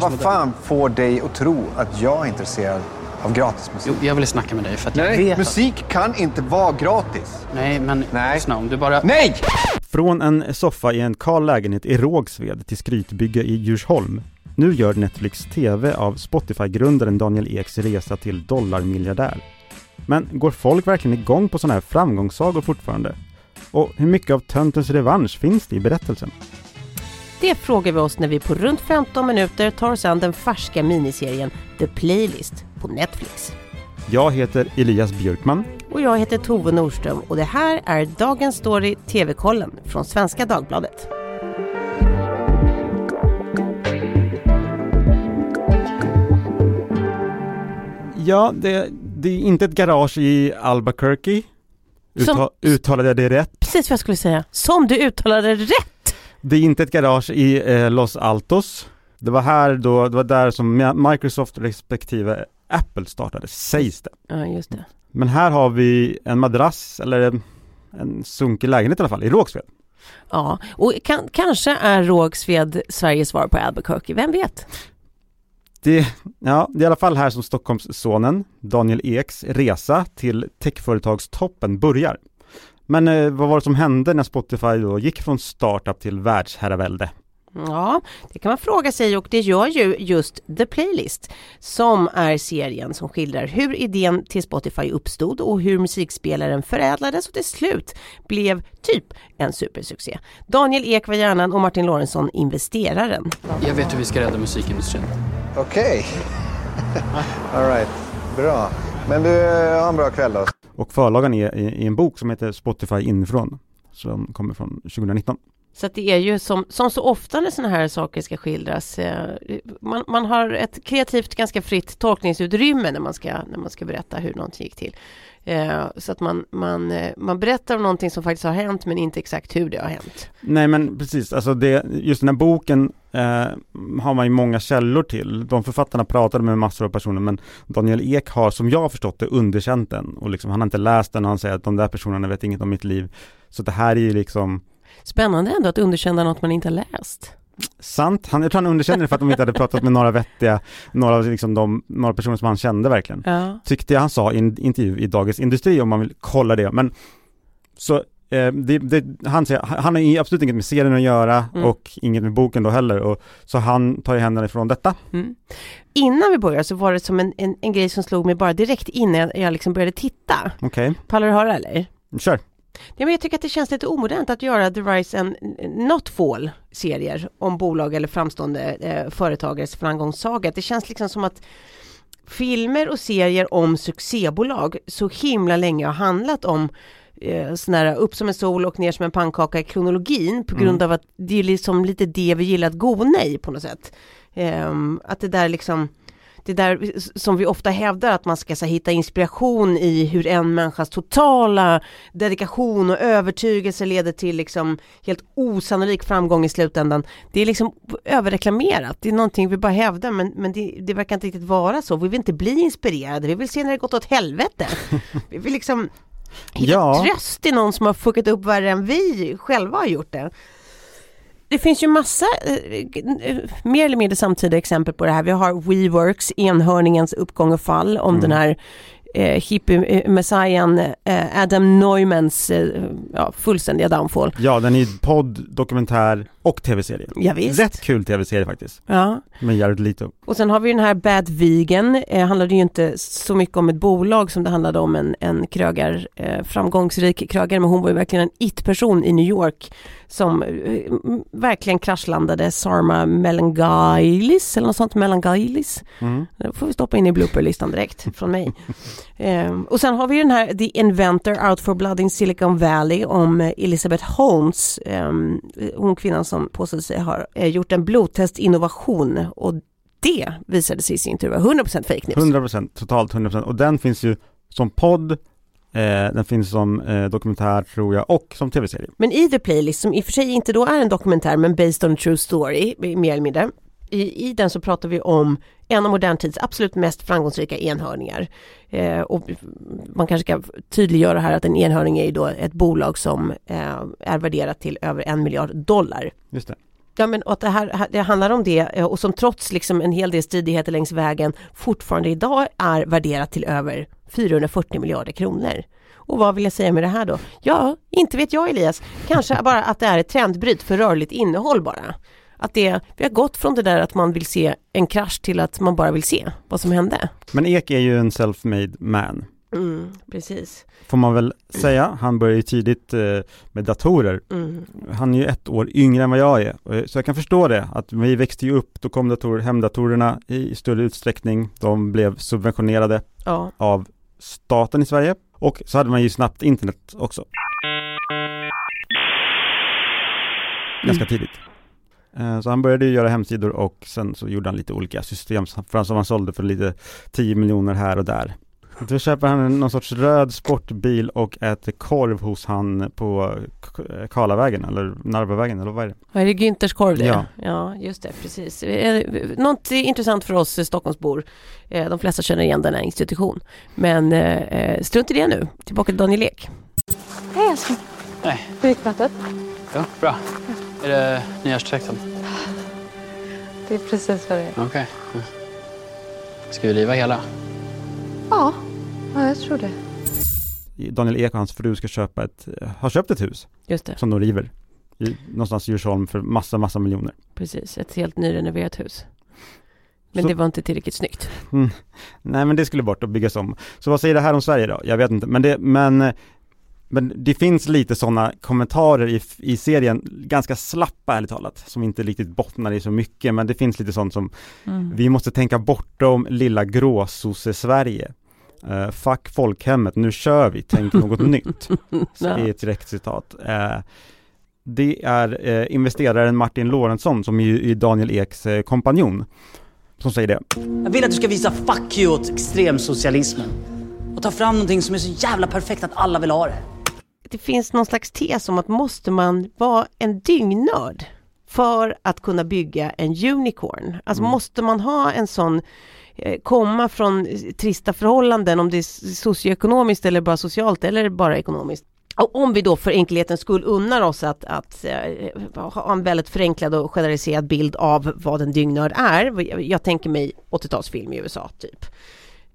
Vad fan får dig att tro att jag är intresserad av gratismusik? Jo, jag ville snacka med dig för att jag Nej, vet musik kan inte vara gratis. Nej, men Nej. lyssna om du bara... Nej! Från en soffa i en kal lägenhet i Rågsved till skrytbygge i Djursholm. Nu gör Netflix TV av Spotify-grundaren Daniel Eks resa till dollarmiljardär. Men går folk verkligen igång på sådana här framgångssagor fortfarande? Och hur mycket av töntens revansch finns det i berättelsen? Det frågar vi oss när vi på runt 15 minuter tar oss an den färska miniserien The Playlist på Netflix. Jag heter Elias Björkman. Och jag heter Tove Nordström och det här är Dagens Story TV-kollen från Svenska Dagbladet. Ja, det, det är inte ett garage i Albuquerque. Utta, Som- Uttalade jag det rätt? Precis vad jag skulle säga. Som du uttalade rätt! Det är inte ett garage i eh, Los Altos. Det var här då, det var där som Mi- Microsoft respektive Apple startade, sägs det. Ja, just det. Men här har vi en madrass, eller en, en sunkig lägenhet i alla fall, i Rågsved. Ja, och kan, kanske är Rågsved Sveriges svar på Albuquerque, vem vet? Det, ja, det är i alla fall här som Stockholmssonen, Daniel Eks, resa till techföretagstoppen börjar. Men eh, vad var det som hände när Spotify då gick från startup till världsherravälde? Ja, det kan man fråga sig och det gör ju just The Playlist som är serien som skildrar hur idén till Spotify uppstod och hur musikspelaren förädlades och till slut blev typ en supersuccé. Daniel Ek var hjärnan och Martin Lorentzon investeraren. Jag vet hur vi ska rädda musikindustrin. Okej. All right. Bra. Men du, ha en bra kväll då. Och förlagan är i, i en bok som heter Spotify inifrån, som kommer från 2019. Så att det är ju som, som så ofta när sådana här saker ska skildras, eh, man, man har ett kreativt ganska fritt tolkningsutrymme när man ska, när man ska berätta hur någonting gick till. Eh, så att man, man, eh, man berättar om någonting som faktiskt har hänt men inte exakt hur det har hänt. Nej men precis, alltså det, just den här boken eh, har man ju många källor till. De författarna pratade med massor av personer men Daniel Ek har som jag har förstått det underkänt den och liksom, han har inte läst den och han säger att de där personerna vet inget om mitt liv. Så det här är ju liksom Spännande ändå att underkänna något man inte har läst. sant. Han, jag tror han underkänner det för att de inte hade pratat med några vettiga, några, liksom de, några personer som han kände verkligen. Ja. Tyckte jag han sa i en intervju i Dagens Industri om man vill kolla det. Men så eh, det, det, han säger, han har absolut inget med serien att göra Mm. och inget med boken då heller. Och, så han tar ju händerna ifrån detta. Mm. Innan vi börjar så var det som en, en, en grej som slog mig bara direkt innan jag liksom började titta. Okej, Pallar du höra eller? kör. Ja, men jag tycker att det känns lite omodernt att göra The Rise and Not Fall serier om bolag eller framstående eh, företagares framgångssaga. Det känns liksom som att filmer och serier om succébolag så himla länge har handlat om eh, sån här upp som en sol och ner som en pannkaka i kronologin på grund av att det är liksom lite det vi gillar att gona i på något sätt. Ehm, att det där liksom det där som vi ofta hävdar att man ska så, hitta inspiration i hur en människas totala dedikation och övertygelse leder till liksom helt osannolik framgång i slutändan. Det är liksom överreklamerat, det är någonting vi bara hävdar men, men det, det verkar inte riktigt vara så. Vi vill inte bli inspirerade, vi vill se när det gått åt helvete. Vi vill liksom hitta Ja. tröst i någon som har fuckat upp värre än vi själva har gjort det. Det finns ju massa eh, eh, mer eller mindre samtida exempel på det här. Vi har WeWorks, enhörningens uppgång och fall om den här eh, hippie-messian eh, Adam Neumanns eh, ja, fullständiga downfall. Ja, den är ju podd, dokumentär och tv-serie. Ja, visst. Rätt kul tv-serie faktiskt. Ja. Med Jared Leto. Och sen har vi den här Bad Vegan, eh, handlade ju inte så mycket om ett bolag som det handlade om en, en krögar, eh, framgångsrik krögare, men hon var ju verkligen en it-person i New York som eh, verkligen kraschlandade Sarma Melangailis, eller något sånt, Melangailis. Mm. Det får vi stoppa in i blooperlistan direkt från mig. Ehm, och sen har vi den här The Inventor Out for Blood in Silicon Valley om eh, Elizabeth Holmes, ehm, hon kvinnan som påstår sig ha eh, gjort en blodtestinnovation och det visade sig i sin tur vara 100% fake news. 100% totalt 100% och den finns ju som podd, eh, den finns som eh, dokumentär tror jag och som tv-serie. Men i The Playlist, som i och för sig inte då är en dokumentär men based on a true story, mer eller mindre, i, i den så pratar vi om en av modern tids absolut mest framgångsrika enhörningar. Eh, och man kanske ska tydliggöra här att en enhörning är ju då ett bolag som eh, är värderat till över en miljard dollar. Just det. Ja men och att det här det handlar om det eh, och som trots liksom en hel del stridigheter längs vägen fortfarande idag är värderat till över 440 miljarder kronor. Och vad vill jag säga med det här då? Ja, inte vet jag Elias. Kanske bara att det är ett trendbryt för rörligt innehåll bara. Att det, vi har gått från det där att man vill se en krasch till att man bara vill se vad som hände. Men Ek är ju en self-made man. Mm, precis. Får man väl säga. Han började ju tidigt eh, med datorer. Mm. Han är ju ett år yngre än vad jag är. Eh, Så jag kan förstå det, att vi växte ju upp, då kom datorer, hemdatorerna i större utsträckning. De blev subventionerade Ja, av staten i Sverige. Och så hade man ju snabbt internet också. Ganska tidigt. Eh, Så han började ju göra hemsidor och sen så gjorde han lite olika system som han sålde för lite 10 miljoner här och där. Då köper han någon sorts röd sportbil och äter korv hos han på Karlavägen eller Narvavägen eller vad är det? vad är det Günthers korv det? Ja. ja, just det, precis. Eh, Något intressant för oss Stockholmsbor. Eh, De flesta känner igen denna institution. Men eh, eh, strunt i det nu. Tillbaka till Daniel Ek. Hej älskling. Nej. Hur gick mötet? Ja, bra. Är det nyårsdräkten? Det är precis vad det är. Okej. Ja. Ska vi riva hela? Ja, ja jag tror det. Daniel Ek och hans fru ska köpa ett, har köpt ett hus Just det, som de river. I, någonstans i Djursholm för massa, massa miljoner. precis. Ett helt nyrenoverat hus. Men Så- det var inte tillräckligt snyggt. Nej men det skulle bort och byggas om. Så vad säger det här om Sverige då? Jag vet inte, men det, men, men det finns lite sådana kommentarer i, i serien, ganska slappa ärligt talat, som inte riktigt bottnar i så mycket, men det finns lite sånt som vi måste tänka bortom lilla gråsosse-Sverige. Uh, fuck folkhemmet, nu kör vi, tänk något nytt. Ja. är ett direkt citat. Eh, det är eh, investeraren Martin Lorentzon som är, är Daniel Eks eh, kompanjon som säger det. Jag vill att du ska visa fuck you åt extremsocialismen. Och ta fram någonting som är så jävla perfekt att alla vill ha det. Det finns någon slags tes om att måste man vara en dyngnörd för att kunna bygga en unicorn? Alltså måste man ha en sån eh, komma från eh, trista förhållanden om det är socioekonomiskt eller bara socialt eller bara ekonomiskt. Och om vi då för enkelhetens skull unnar oss att, att eh, ha en väldigt förenklad och generaliserad bild av vad en dyngnörd är. Jag, jag tänker mig 80-talsfilm i USA typ.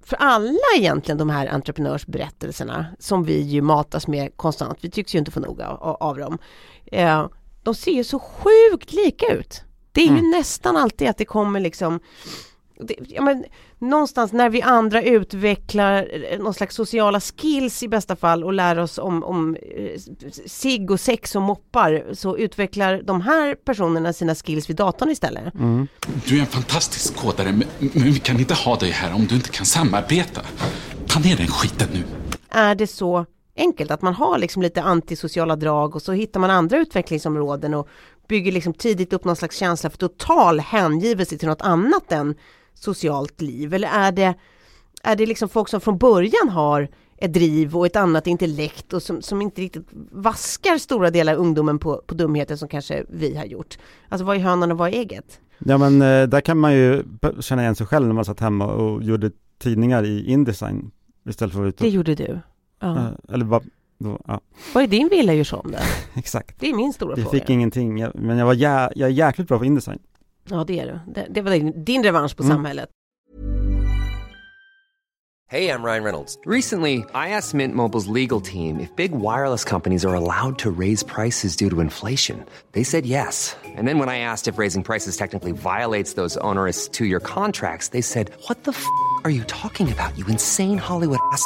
För alla egentligen de här entreprenörsberättelserna som vi ju matas med konstant, vi tycks ju inte få nog av, av dem. Eh, de ser ju så sjukt lika ut. Det är ju nästan alltid att det kommer liksom det, ja, men, någonstans när vi andra utvecklar eh, någon slags sociala skills i bästa fall och lär oss om, om eh, sig och sex och moppar så utvecklar de här personerna sina skills vid datorn istället. Du är en fantastisk kodare, men, men vi kan inte ha dig här om du inte kan samarbeta. Ta ner den skiten nu. är det så enkelt att man har liksom lite antisociala drag och så hittar man andra utvecklingsområden och bygger liksom tidigt upp någon slags känsla för total hängivelse till något annat än socialt liv eller är det är det liksom folk som från början har ett driv och ett annat intellekt och som, som inte riktigt vaskar stora delar av ungdomen på, på dumheter som kanske vi har gjort. Alltså vad är hönan och vad är ägget? Ja men eh, där kan man ju känna igen sig själv när man satt hemma och gjorde tidningar i Indesign istället för att vara ute Det och- gjorde du. Ja. Eller vad, då, ja, Vad är din villa Djursholm då? exakt. Det är min stora Vi fråga. fick ingenting, jag, men jag var jä, jag är jäkligt bra på Indesign. Ja det är du. Det, det var din, din revansch på Mm. samhället. Hey, I'm Ryan Reynolds. Recently, I asked Mint Mobile's legal team if big wireless companies are allowed to raise prices due to inflation. They said yes. And then when I asked if raising prices technically violates those onerous two year contracts, they said, What the f are you talking about, you insane Hollywood ass?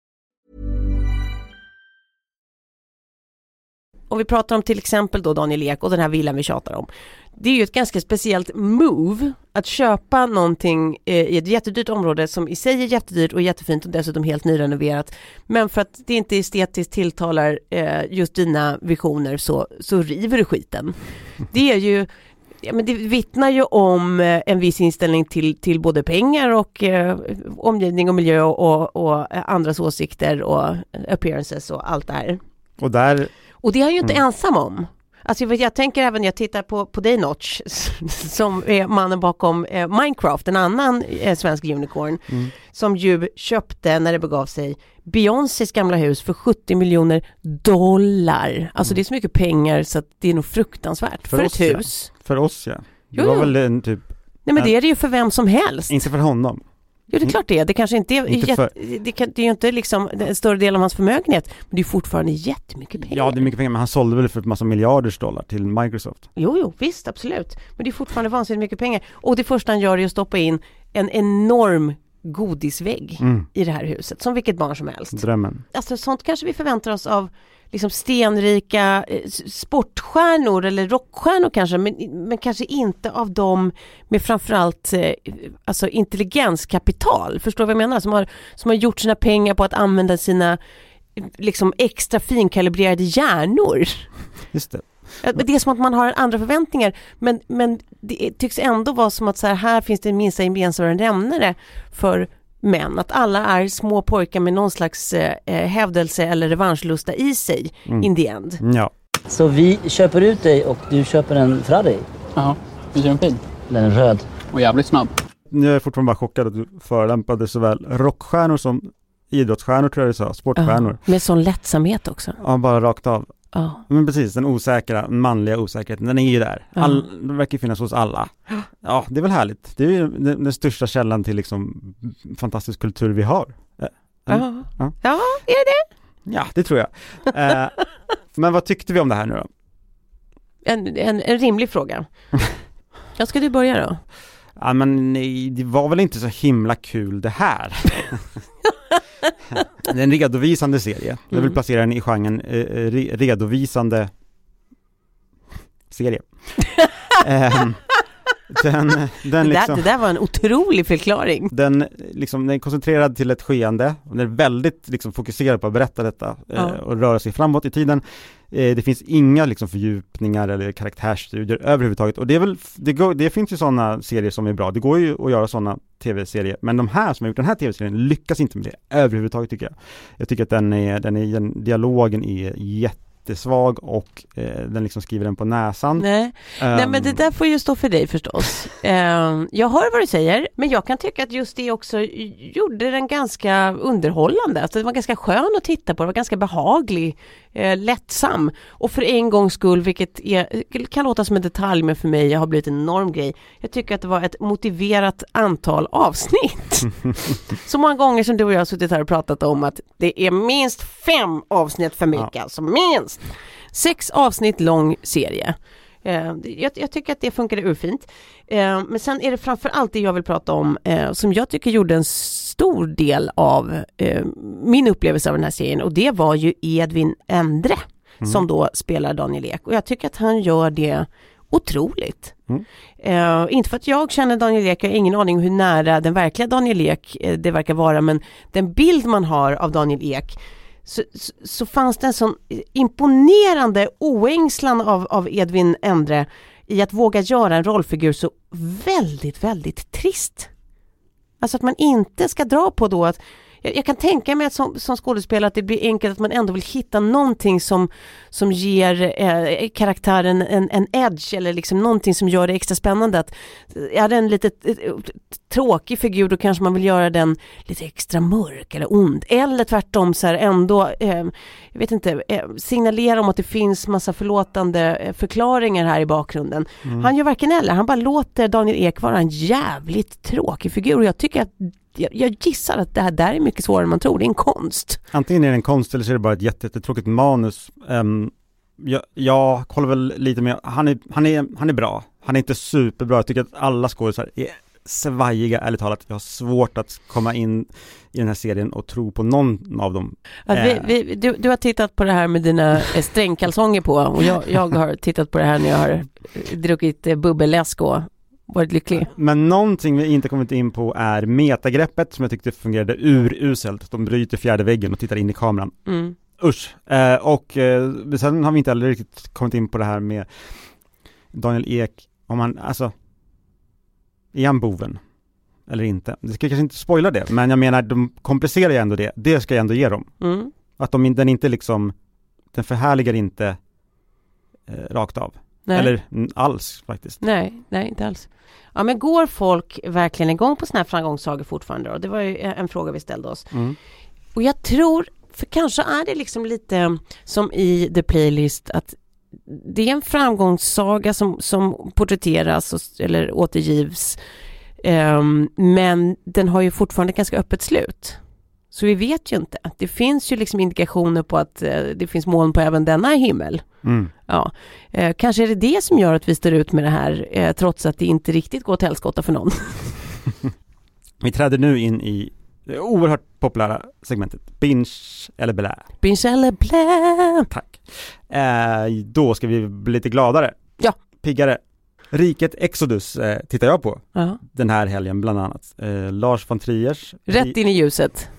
Om vi pratar om till exempel då Daniel Ek och den här villan vi tjatar om. Det är ju ett ganska speciellt move att köpa någonting eh, i ett jättedyrt område som i sig är jättedyrt och jättefint och dessutom helt nyrenoverat. Men för att det inte estetiskt tilltalar eh, just dina visioner så, så river du skiten. Det är ju Ja, men det vittnar ju om eh, en viss inställning till, till både pengar och eh, omgivning och miljö och, och andras åsikter och appearances och allt det här. Och där, och det är han ju inte ensam om. Alltså jag, jag tänker även, jag tittar på, på dig Notch, som är mannen bakom eh, Minecraft, en annan eh, svensk unicorn, Mm. som ju köpte, när det begav sig, Beyoncés gamla hus för 70 miljoner dollar. Alltså det är så mycket pengar så att det är nog fruktansvärt för, Mm. För ett oss, ja. hus. För oss ja. Det Jo, var väl en typ, Nej men det är det ju för vem som helst. inte för honom. Jo det är klart det är, det kanske inte är, Inte för- det, kan, det är ju inte liksom en större del av hans förmögenhet, men det är fortfarande jättemycket pengar. Ja, det är mycket pengar, men han sålde väl för ett massa miljarders dollar till Microsoft. Jo, jo, visst, absolut. Men det är fortfarande vansinnigt mycket pengar. Och det första han gör är att stoppa in en enorm godisvägg Mm. i det här huset, som vilket barn som helst. Drömmen. Alltså sånt kanske vi förväntar oss av liksom stenrika eh, sportstjärnor eller rockstjärnor kanske, men, men kanske inte av dem med framförallt eh, alltså intelligenskapital. Förstår du vad jag menar? Som har, som har gjort sina pengar på att använda sina liksom extra finkalibrerade hjärnor. Just det. Det är som att man har andra förväntningar men, men det tycks ändå vara som att så här, här finns det en minsta gemensamma nämnare för män. Att alla är små pojkar med någon slags eh, eh, hävdelse eller revanschlusta i sig Mm. in the end. Ja. Så vi köper ut dig och du köper en Ferrari? Jaha, vi kör en fin. Eller en röd? Och jävligt snabb. Jag är fortfarande bara chockad att du förolämpade såväl rockstjärnor som idrottsstjärnor tror jag du sa, sportstjärnor. Ja, med sån lättsamhet också. Ja, bara rakt av. Ja. Men precis, den osäkra, manliga osäkerheten, den är ju där. Ja. All, den verkar finnas hos alla. Ja, det är väl härligt. Det är ju den, den största källan till liksom fantastisk kultur vi har. Eh, Ja. Ja. ja, är det Ja, det tror jag. Eh, men vad tyckte vi om det här nu då? en, en, en rimlig fråga. Ja, ska du börja då? Ja men nej, det var väl inte så himla kul det här. det är en redovisande serie. Jag vill Mm. placera den i genren eh, eh, re, redovisande serie. Ehm, den, den det, där, liksom, det där var en otrolig förklaring. den, liksom, den är koncentrerad till ett skeende, och den är väldigt liksom, fokuserad på att berätta detta eh, Ja. och röra sig framåt i tiden. Eh, det finns inga liksom, fördjupningar eller karaktärsstudier överhuvudtaget och det är väl, det, går, det finns ju sådana serier som är bra, det går ju att göra sådana tv-serier, men de här som har gjort den här tv-serien lyckas inte med det överhuvudtaget tycker jag. Jag tycker att den är, den är, den, dialogen är jättesvag och eh, den liksom skriver den på näsan. Nej. Nej men det Ehm, där får ju stå för dig förstås. Ehm, jag hör vad du säger, men jag kan tycka att just det också gjorde den ganska underhållande. Alltså det var ganska skön att titta på, det var ganska behaglig, eh, lättsam. Och för en gångs skull, vilket är, kan låta som en detalj, men för mig har blivit en enorm grej. Jag tycker att det var ett motiverat antal avsnitt. Så många gånger som du och jag har suttit här och pratat om att det är minst fem avsnitt för mycket, alltså minst. Sex avsnitt lång serie. Eh, jag, jag tycker att det funkade urfint. Eh, men sen är det framför allt det jag vill prata om eh, som jag tycker gjorde en stor del av eh, min upplevelse av den här serien och det var ju Edvin Endre som då spelar Daniel Ek och jag tycker att han gör det otroligt. Mm. Eh, inte för att jag känner Daniel Ek, jag har ingen aning hur nära den verkliga Daniel Ek eh, det verkar vara men den bild man har av Daniel Ek så, så, så fanns det en sån imponerande oängslan av, av Edvin Endre i att våga göra en rollfigur så väldigt, väldigt trist. Alltså att man inte ska dra på då att jag, jag kan tänka mig att som, som skådespelare att det blir enkelt att man ändå vill hitta någonting som, som ger eh, karaktären en, en edge eller liksom någonting som gör det extra spännande. Att, är det en lite eh, tråkig figur då kanske man vill göra den lite extra mörk eller ond. Eller tvärtom så här ändå, eh, jag vet inte, eh, signalera om att det finns massa förlåtande eh, förklaringar här i bakgrunden. Han gör varken eller, han bara låter Daniel Ek vara en jävligt tråkig figur och jag tycker att jag, jag gissar att det här där är mycket svårare än man tror, det är en konst. Antingen är det en konst eller så är det bara ett jätte- jättetråkigt manus. Um, jag, jag håller väl lite med, han är, han, är, han är bra. Han är inte superbra, jag tycker att alla skådespelare är svajiga, ärligt talat. Jag har svårt att komma in i den här serien och tro på någon av dem. Att vi, Eh. vi, du, du har tittat på det här med dina eh, strängkalsonger på och jag, jag har tittat på det här när jag har druckit eh, bubbelläsk och varit lycklig. Men någonting vi inte kommit in på är metagreppet som jag tyckte fungerade uruselt. De bryter fjärde väggen och tittar in i kameran. Mm. Usch! Eh, och eh, sen har vi inte heller riktigt kommit in på det här med Daniel Ek, om han, alltså, är han boven? Eller inte? Det ska kanske inte spoila det, men jag menar, de komplicerar ju ändå det. Det ska jag ändå ge dem. Mm. Att de, den inte liksom, den förhärligar inte eh, rakt av. Nej. Eller alls faktiskt. Nej, nej inte alls. Ja men går folk verkligen igång på sådana här framgångssagor fortfarande då? Det var ju en fråga vi ställde oss. Mm. Och jag tror, för kanske är det liksom lite som i The Playlist att det är en framgångssaga som, som porträtteras och, eller återgivs Ehm, men den har ju fortfarande ganska öppet slut. Så vi vet ju inte. Det finns ju liksom indikationer på att eh, det finns moln på även denna himmel. Mm. Ja, eh, kanske är det det som gör att vi står ut med det här eh, trots att det inte riktigt går till helskotta för någon. Vi träder nu in i det oerhört populära segmentet Binge eller blä. Binge eller blä. Tack. Eh, då ska vi bli lite gladare. Ja. Piggare. Riket Exodus eh, tittar jag på Ja. den här helgen bland annat. Eh, Lars von Triers Rätt in i ljuset.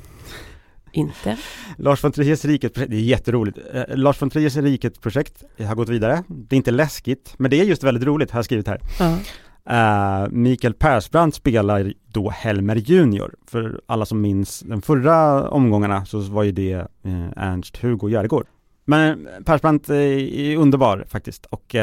Inte. Lars von Triers Riket-projekt, det är jätteroligt. Eh, Lars von Triers Riket-projekt har gått vidare. Det är inte läskigt, men det är just väldigt roligt, har jag skrivit här. Ja. Eh, Mikael Persbrandt spelar då Helmer Junior. För alla som minns de förra omgångarna så var ju det eh, Ernst-Hugo Järegård. Men Persbrandt eh, är underbar faktiskt och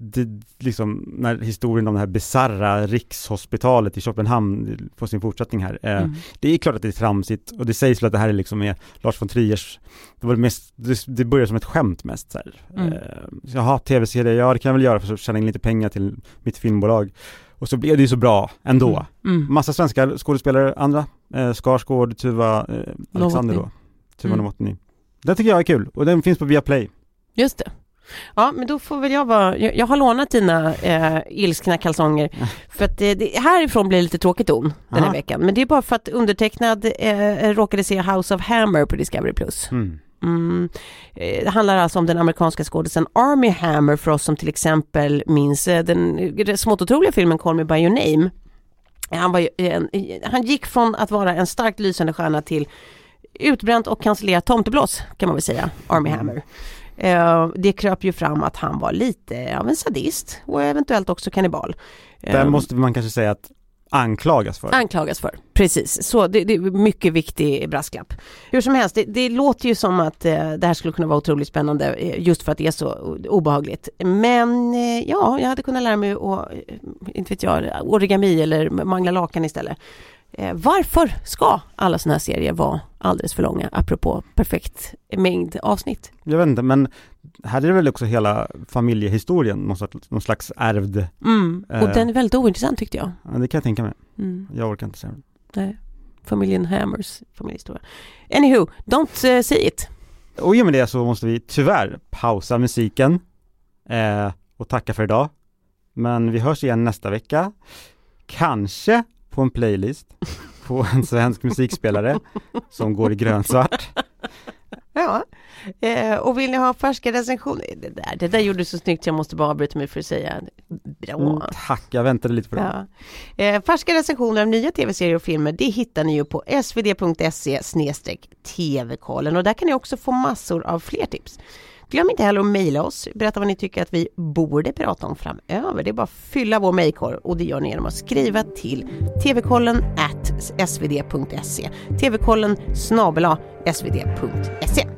det, liksom, när historien om det här bisarra rikshospitalet i Köpenhamn får sin fortsättning här. Eh, Mm. Det är klart att det är tramsigt och det sägs väl att det här är liksom är Lars von Triers Det var det mest, det, det börjar som ett skämt mest så här. Mm. Eh, Jaha, tv-serie, ja det kan jag väl göra för att tjäna in lite pengar till mitt filmbolag Och så blev det ju så bra ändå Mm. Massa svenska skådespelare, andra eh, Skarsgård, Tuva, eh, Alexander då Tuva Mm. Novotny Den tycker jag är kul och den finns på Viaplay Just det. Ja, men då får väl jag vara, jag, jag har lånat dina eh, ilskna kalsonger för att det, det, härifrån blir det lite tråkigt ton den här Aha. veckan. Men det är bara för att undertecknad eh, råkade se House of Hammer på Discovery+. Plus. mm. Mm. Eh, Det handlar alltså om den amerikanska skådisen Army Hammer för oss som till exempel minns eh, den eh, smått otroliga filmen Call Me By Your Name. Han, var ju en, han gick från att vara en starkt lysande stjärna till utbränt och cancellerat tomteblås kan man väl säga, Army Hammer. Eh, Det kröp ju fram att han var lite av en sadist och eventuellt också kannibal. Där Eh, måste man kanske säga att anklagas för anklagas för. Precis, så det, det är mycket viktig brasklapp. Hur som helst, det, det låter ju som att eh, det här skulle kunna vara otroligt spännande eh, just för att det är så obehagligt. Men eh, ja, jag hade kunnat lära mig att, inte vet jag, origami eller mangla lakan istället. Eh, varför ska alla sådana här serier vara alldeles för långa, apropå perfekt mängd avsnitt? Jag vet inte men här är det väl också hela familjehistorien, någon slags, någon slags ärvd Mm. Och Eh. den är väldigt ointressant tyckte jag. Ja det kan jag tänka mig, Mm. jag orkar inte säga det Nej. Familjen Hammers familjehistoria. Anywho, don't eh, say it. Och i och med det så måste vi tyvärr pausa musiken eh, och tacka för idag. Men vi hörs igen nästa vecka. Kanske på en playlist på en svensk musikspelare som går i grönsvart. Ja, eh, och vill ni ha färska recensioner? Det där, det där gjorde du så snyggt jag måste bara avbryta mig för att säga bra. Mm, tack, jag väntade lite på det. Ja. Eh, färska recensioner av nya tv-serier och filmer det hittar ni ju på svd.se tv-kollen och där kan ni också få massor av fler tips. Glöm inte heller att mejla oss, berätta vad ni tycker att vi borde prata om framöver. Det är bara att fylla vår mejlkorg och det gör ni genom att skriva till tvkollen svd.se tvkollen snabela svd.se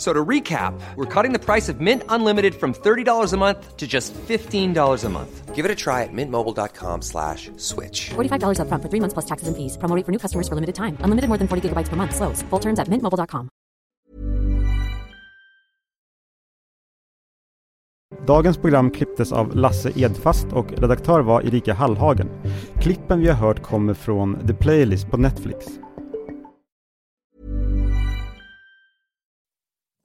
F- So to recap, we're cutting the price of Mint Unlimited from $30 a month to just $15 a month. Give it a try at mintmobile.com slash switch. $45 upfront for three months plus taxes and fees. Promo rate for new customers for limited time. Unlimited more than 40 gigabytes per month. Slows. Full terms at mintmobile.com. Dagens program klipptes av Lasse Edfast och redaktör var Erika Hallhagen. Klippen vi har hört kommer från The Playlist på Netflix.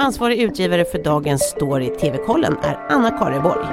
Ansvarig utgivare för dagens story TV-kollen är Anna Kareborg.